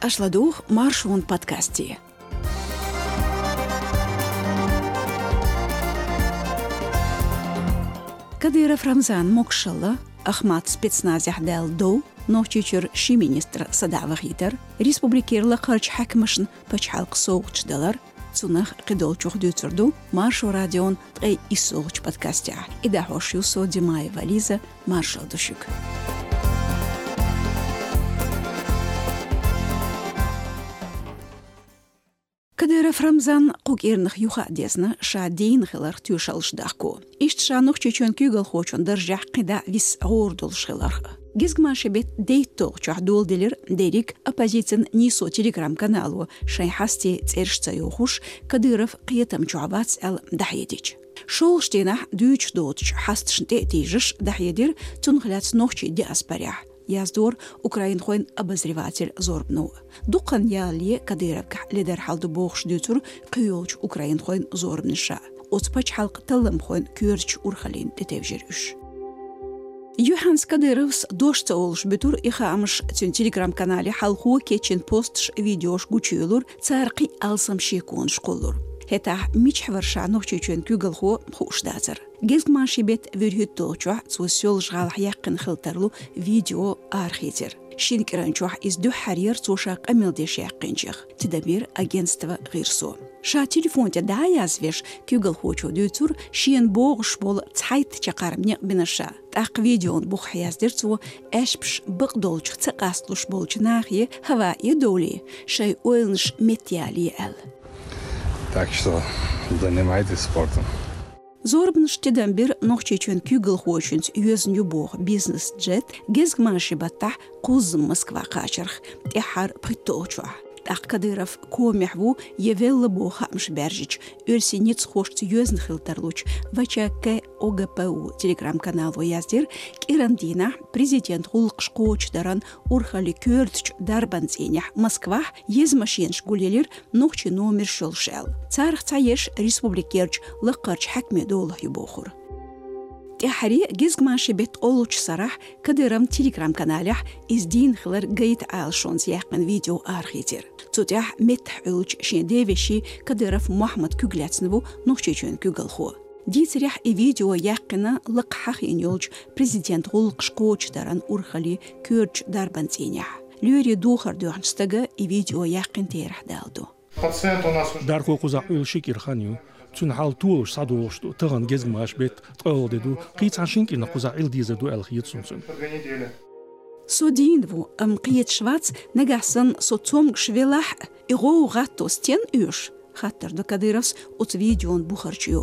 Ашладух маршун подкасти. Кадыров Рамзан Мокшалла, Ахмат спецназях дел доу, нохчичер ши министр садавах хитер, республикерла қарч хакмашын пачхалq соуғчдалар, цунах қидолчух дюцерду, маршо радион тғей исоғч подкастя. Ида хошю со Димаева вализа маршал душук. Рамзан қугерніх юха дезна ша дейін хилар тюшалшдахку. Ишт шанух чечен кюгал хочон държах қида вис ғордул шилар. Гизгма шебет дейтоқ чахдул делер дерик оппозицин нисо телеграм-каналу шайхасти цершца юхуш Кадыров қиетам чуабац әл дахедич. Шол штенах дүйч доотч хастшнте дахедир цунхляц нохчи диаспарях яздор Украин хойн обозреватель зорбну. Дукан ялие Кадыровка лидер халды боғш дютур күйолч Украин хойн зорбныша. Оцпач халк талым хойн кюрч урхалин детевжер үш. Юханс Кадыровс дошца олш бютур ихамш тюн телеграм-канале халху кечен постш видеош гучуйлур царқи алсам шекун школур. Хета мичхвар шанух чечен күгіл ху хуштазыр. Гезгман шибет вирхюттолчуа цусел жгал яқын хылтарлу видео архитер. Шинкранчуа из ду харьер цушак амилдеш яқынчых. Тидабир агентство гирсо. Ша телефонте да язвеш күгіл хочу дүйцур шиен боғыш бол цайт чақарым неқ бинаша. Так видеон бух яздер цу эшпш бықдолчық цықаслуш болчы нахи хава идоли. Шай ойлныш метиали әл. Так что занимайтесь спортом. Зорбныштеден бир нохчечен күгіл хочунц юзн юбох бизнес джет гезгмаши баттах кузым Москва качарх техар приточуа. Ах Кадыров комяхву евелла боха мшбержич өлсениц хошц юзн хилтарлуч вачаке ОГПУ телеграм-каналу яздер кирандина президент хулқш қоочдаран урхали көртч дарбанценях Москва ез машинш гулелер нохчи номер шолшел. Царх цаеш республикерч лыққарч хакме долах юбохур тиҳари гизгманши бетолуч сарах кадырам телеграм каналях издин хилар гайд алшонс яқин видео архитер цутях метҳулч шиндевеши кадыров муҳаммад кюглятсинву нухчечун кюгалху дицерях и видео яқина лықҳах инёлч президент ғулқшқоч даран урхали кюрч дарбанценях люри духар дюхнстага и видео яқын терах далду у нас... Дарку цун хал туош садошту таган гезмаш бет тqoldedu qits anshinkina куза илдизеду эл хитсунсун две недели. Содинву ам қиет швац нагасан соцом швелах иго гатто стен үш хаттар до Кадыровс от видеон бухарчы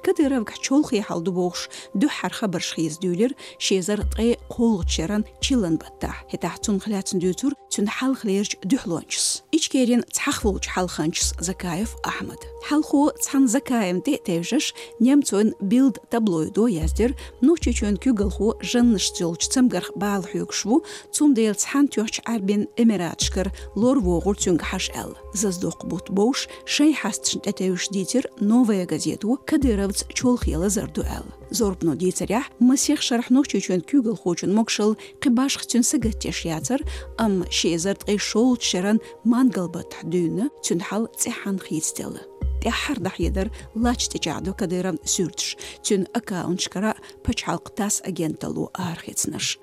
ознях. Кадыров гачолхи халду бохш ду хар хабар шхиз дюлер шезар тгы қол чаран чилан батта хета цун хлятын дютур цун хал хлерч дюхлончс ичкерин цахвулч халханчс Закаев Ахмад халху цхан Закаем те тевжеш немцун билд таблоидо яздер ну чечен күгылху жынныш тёлч цамгар бал хюкшву цун дел цхан тёч арбин эмиратшкар лор вогур цунг хаш эл заздоқ бут бош шей хастшн тетевш дитер новая газету Кадыровц ялц чолхила зардуэл. Зорбну дицарях масих шарахну чучен кюгл хочен мокшыл кибаш хтюн сыгаттеш ятыр, ам шезарт эй шол чаран мангалбат дүйіні тюнхал цехан хитстелы. Тяхардах едер лач течаду кадыран сүртш, тюн аккаунт шкара пачалктас агенталу архецнышы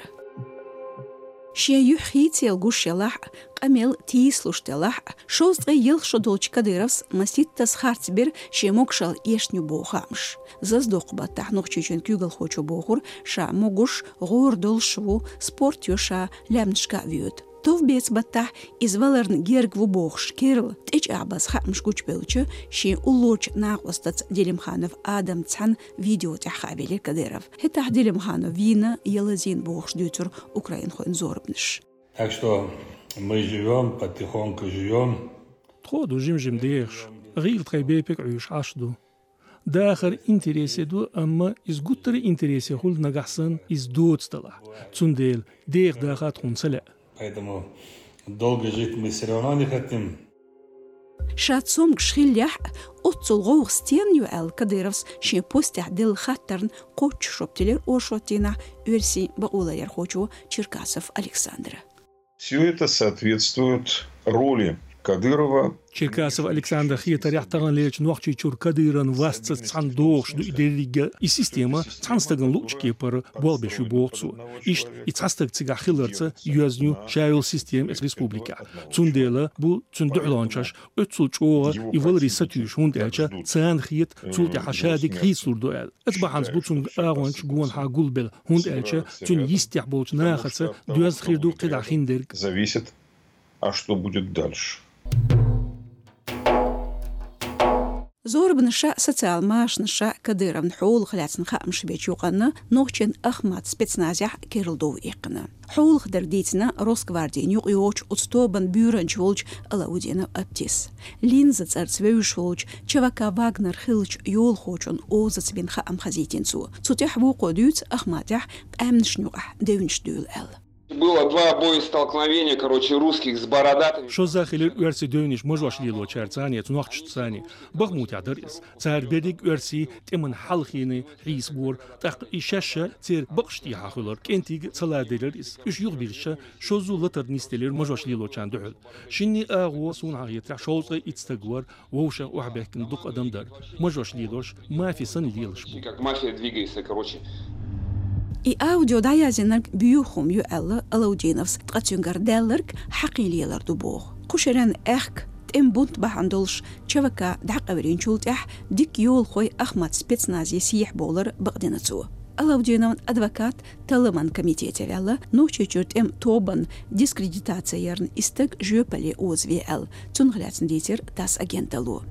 шия хител гушелах камел тислуштелах шозга елшо долчкадыровс маситтас харцбер шемокшал ешню бохамш заздоқ баттахнуқ чечен кюгал хочо бохур ша могуш гор долшу, спорт юша лямншка вьют Тов бец баттах изваларн герг в бохш керл тич абас хамш гуч белчу ши улуч нахвастац Делимханов Адам цан видео тахавели кадыров. Хетах Делимханов вина елазин бохш дютур Украин хойн зорбныш. Так что мы живем, потихоньку живем. тходу жим жим деш рил требепек уш ашду дахар интереседу амма из гуттер интересе хул нагасан из доцтала цундел дех дахат хунсала Поэтому долго жить мы все равно не хотим. شاتسوم гшхилях отцол гоух стен ю эл кадыровс ши постях дил хаттерн коч шоптелер ошотина үрси баула ярхочу Черкасов Александра. Все это соответствует роли Кадырова Черкасов Александр Хитер яхтаган леч нуахчи чур Кадыран васца цандох ду идерига и система цанстаган лучки пар болбешу болцу. Ишт и цастаг цига хилерца юазню шайл систем эс республика. Цундела бу цундуланчаш çoğa i valri satüş hund elçe цан хит цул я хашадик хисур дуэл. Эт баханс бу цун агонч гуан ха гулбел хунд элче цун истях болч нахаца дуаз хирду кида хиндерг. Зависит, а что будет дальше. Зор бнаша социал маш наша хуул нхул хляцн хам шибеч юканна ногчен ахмат спецназя керлдов икна хул хдер дитна росгвардиян юк юоч устобан бюранч волч алаудина аптис линза царцвеюш волч чавака вагнер хилч юл хочон озац бин хам хазитинцу цутях ву кодюц ахматях амнш нюга девнш дюл было два боестолкновения, короче, русских с бородатыми. Шоза хилир уэрси дөвниш можваш лило чарцани, цунах чцани. Бахмут ядрис. Царбедик уэрси темын халхины рисбор. Так и шаша цир бахшти хахулар. Кентиг цаладилирис. Уш югбирша шозу латар нистелир можваш лило чан духул. Шинни агу сун агиетра шозга ицтагуар воуша ухбехкин дук адамдар. Можваш лилош мафисан лилш. Как мафия двигается, короче, и аудио даяжинарк бюхум юэлла алаудиновс тгъачингарделларк хакъилиелардубуг хушеран эхк тем бунт бахандолш чавака дхакъаврин чултях дик юл хой ахмад спецназ сиях болар багдинацу Алаудинован адвокат талыман комитете вялы, но чечурт эм тобан дискредитация ярн истек жөпәле озве ал, Цунғылятсын дейтер тас агенталу.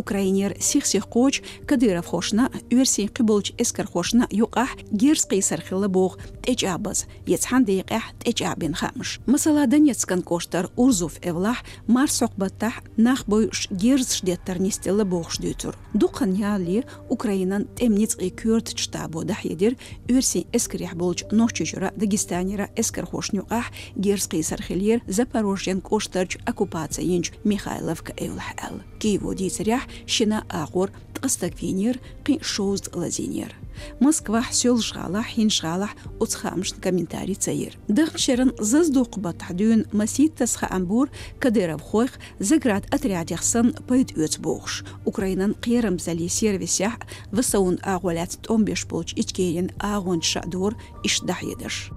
Украинер сихсих коч Кадыров хошна юрси қиболч эскар хошна юқах герс қисар хилла бог течабаз яцхан дейқах течабин хамш. Масала Донецкан коштар Урзуф эвлах мар соқбаттах нах бойш герс шдеттар нестелла бог шдютур. Дуқан яли Украинан темниц и кюрт штабо дахедер юрси эскрих болч нохчужура Дагестанера эскар хошнюқах герс қисар хилер Запорожьен коштарч оккупация инч Михайловка эвлах эл. Киево дитарях шина агор тқыстак венер қи шоузд лазинер. Москва сел жғалах хин жғалах уцхамшн комментарий цаир. Дых шерын зыз доқыба тахдуын масит тасха амбур кадыров хойх заград отрядяхсан пойд өц боғш. Украинан қирым зали сервисях высауын ағуалят 15 болч ичкерин ағон шадур ишдах едіш.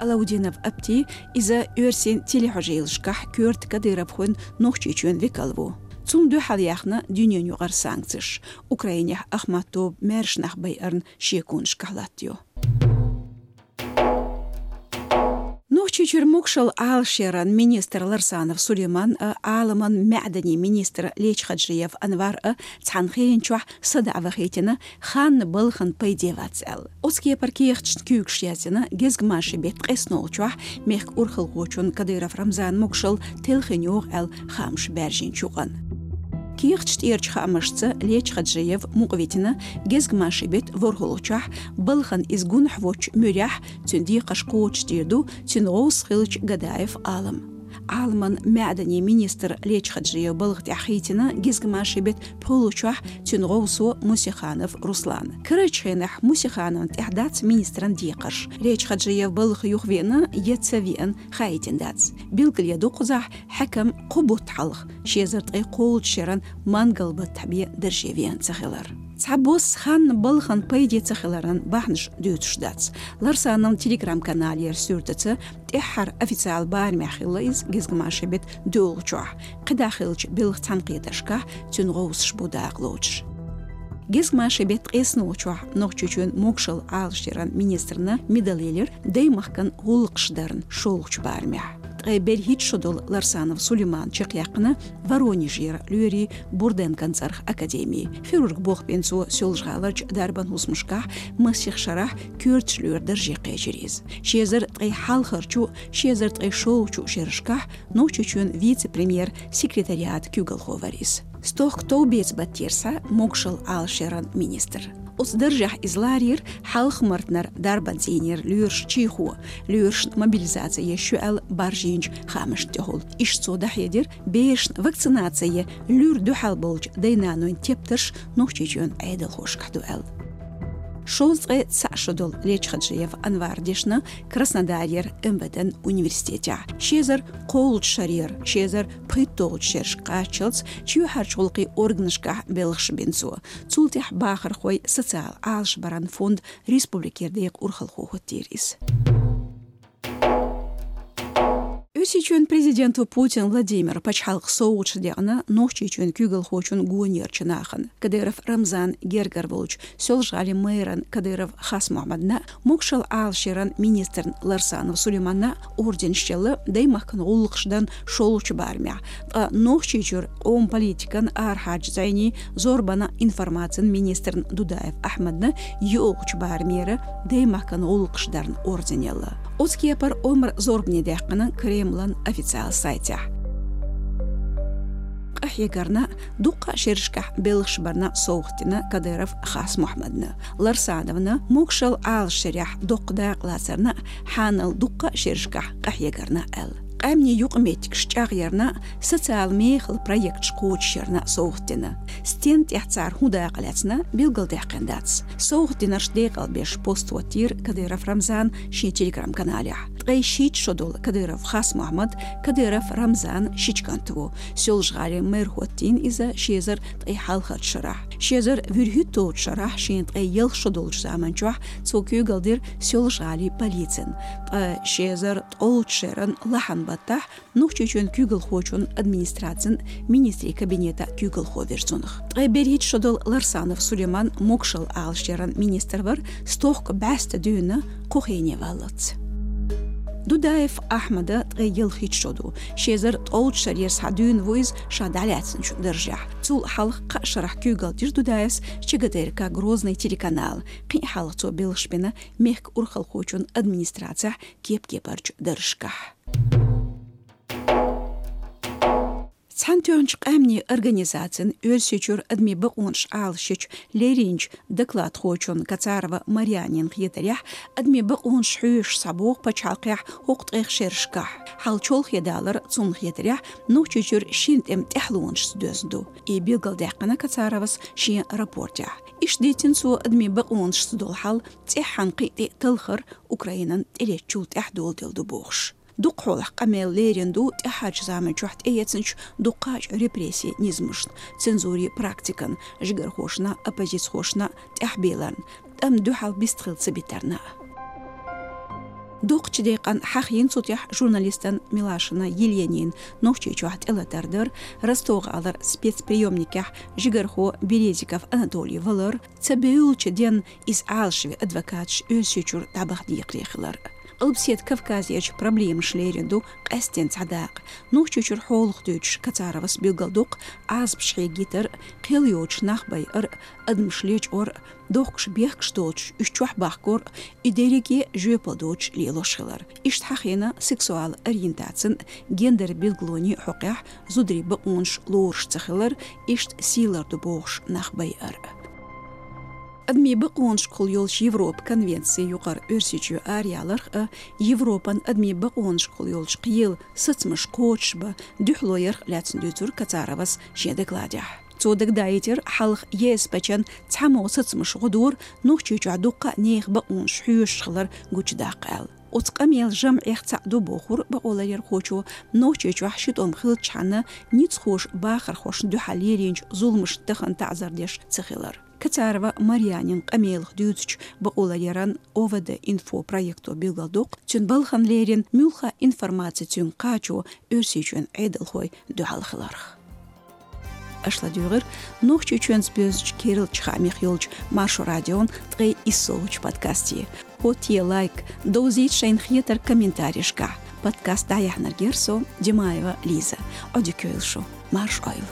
Алаудинов апти иза өрсен телехожейлшках кёрт кадыров хун нохчичун викалву. Цум дö halyaxna dünyen yuqar sanktsish. Ukraina Ahmatov Mershnach bayarn shekun shkahlatyo. Нохчичер мукшал алшеран министр Ларсанов Сулейман Аламан Мәдәни министр Леч Хаджиев Анвар Цанхейн чуах садава хейтина хан былхан пайдевацел. Оске паркиехч кюкшязина гезгмаши бет қеснол чуах мех урхыл гочун Кадыров Рамзан мукшал телхинюх эл хамш бәржин чуган. киихчт ирч хамашца леч хаджиев муqвитина гезгмаши бет ворхолучах былхан изгун хвоч мюрях цюнди қашқуч тирду цюнгоус хилч гадаев Алман мәдәни министр Леч Хаджия Балгт Ахитина гизгмашибет Получах Тюнгоусу Мусиханов Руслан. Крычхенах Мусиханов Тяхдац министран Дикаш. Леч Хаджия Балг Юхвена Яцавиан Хайтиндац. Билгл яду Кузах Хакам Кубут Халх. Шезерт Ай Кол Шеран Мангал Батаби Держевиан Цабос хан балхан пайди цахиларан бахнш дютшдац. Ларсанам телеграм каналер сүртөцө техар официал бар мяхилайз гизгмашебет дулчуа. Қидахилч билх танқидашка тюнгоус шбудааглоуч. Гизгмашебет эснуучуа нохчучун мокшал алширан министрна медалелер деймахкан гулқшдарын шоуч бармях белҳит Шудол ларсанов сулейман чеқяқини воронежир Бурден Концерт академии фирургбох Пенцо селжғалач дарбан ҳусмушкаҳ Люр кюрчлюердер жеқежирез Шезер тӀей Халхарчу Шезер тӀей шоучу Шершка ночучун вице премьер секретариат кюгалховарис стох кто бецбаттерса мокшил алшеран министр. Усдыржах изларир халх мартнар дарбанзинер люрш чиху, люрш мобилизация ешуэл баржинч хамыш техол. Иш сода хедер беш вакцинация люр духал болч дейнануин тептерш нухчичун айдал хош кадуэл. Шозгы цашудул Лечхаджиев Анвардишна Краснодарьер МВД университете. Шезер қолут шарир, шезер пыттоғыт шерш қачылц, чью харчулқи органышқа белғш бенцу. Цултих бахар хой социал алш баран фонд республикердек урхалху терис. Үсичүн президенту Путин Владимир пачхалq соучдяна нохчичүн күгіл хочун гуонер чынахын. Кадыров Рамзан Гергарволч сёлжали мэйран Кадыров Хас Мухаммадна мукшал алширан министр Ларсанов Сулейманна орден щелы даймахкан улықшдан шолуч бармя. Нохчичур ом политикан архач зайни зорбана информациян министр Дудаев Ахмадна юлуч бармері даймахкан улықшдарн орденелы. Оскепар омр зорбне дяққының Кремлан официал сайте. Ахьегарна дуққа шершках белгш барна соуқтина Кадыров Хас Мухаммадна. Ларсадовна мукшал ал шерях доқда ласарна ханал дуққа шершках ахьегарна эл. Амни юқметик шчагьярна социал мехл проект шкучерна соухтина. Стен тяцар худа қаляцна билгал дяқендац. Соухтина шдеқал беш поствотир Кадыров Рамзан ши телеграм канале. Тгай шит шодол Кадыров Хас Мухаммад Кадыров Рамзан шичкантву. Сёл жгари мэрхуаттин иза шезер тгай халхат шарах. Шезер вюрхют тоут шарах шин тгай ел шодол жзаман чуах цокю галдир сёл жгари полицин. Шезер толут шеран лахан баттах нухчучун күгіл хочун администрацин министри кабинета хо версунах. Берхит шодол Ларсанов Сулейман мокшал алшеран министр бар стохк бәсті дүйіні қоқейне валыц. Дудаев Ахмада тгейил хит шоду. Шезер толч шарьер садюн вуиз шадаляцин держа. Цул халыққа шарах кюгал дир Дудаевс чигатерка грозный телеканал. Қи халықцо белшпена мехк урхал хочун администрация кеп-кепарч держка. Цантёнч қамни организациян өлсечур адми бұқунш алшыч леринч доклад хочун Кацарова Марьянин хетарях адми бұқунш хүйш сабуқ пачалқях оқтық шершках. Халчол хедалар цун хетарях нухчучур шинт эм техлуунш дөзду. И билгал дяқана Кацаровас шин рапортя. Ишдетин су адми бұқунш судулхал тихан қиты тылхыр Украинан телечул техдол делду дукхолах қамел лерен ду тяхач заме чухт эецинч дукач репрессии низмышт цензури практикан жигар хошна оппозиц хошна тяхбелан ам духал бистхил цебитарна дуқчи дейқан хақин сутях журналистан Милашина Еленин новчи чуат элатардыр Ростоға алар спецприемникях Жигархо Березиков Анатолий Валар цабеулчи из Алшви адвокатш өсючур табақ дейқлейхилар ылбсет кавказияч проблем шлеринду къэстен цадаак нухчучур хоолухдуч кацаравас аз азбшхе гитер кылйоч нахбай ыр адмшлеч ор дохкш бехкш доч үшчуах бахкор идереге жөпалдоч лелошхилар иштхахена сексуал ориентацин гендер билглони хокях зудриби онш лоорш цахилар ишт силарду бохш нахбай ыр Адми бақуын шқыл елш Европ конвенция юқар өрсечу ариялар Европан адми бақуын шқыл елш қиыл сыцмыш қочбы дюхлойер ляцин дютур кацаравас шедекладя. Цодек дайтер халық ес бачан цамо сыцмыш ғудур нухчу жадуққа нех бақуын шхүйш шқылар гучдақал. Оцқамел жам эхцаду бохур бақолайер хочу нохчу чуахшит ом хил чана ниц хош бахар хош дюхалеринч зулмыш тыхан тазардеш цихилар. Кацарова Марьянин Камелх дүйцч бақула яран ОВД инфо проекту билгалдук, чүн балхан лерин мюлха информация чүн қачу өрси чүн эйдалхой дюхалхыларх. Ашла дюгыр, нухчу чүн спезч Кирилл Чхамих Юлч Маршу радион тгей иссоуч подкасти. Хотье лайк, доузит шейн хьетер комментаришка. Подкаст Даяхнар Герсо, Димаева Лиза. Одикюйлшу. Марш Ойл.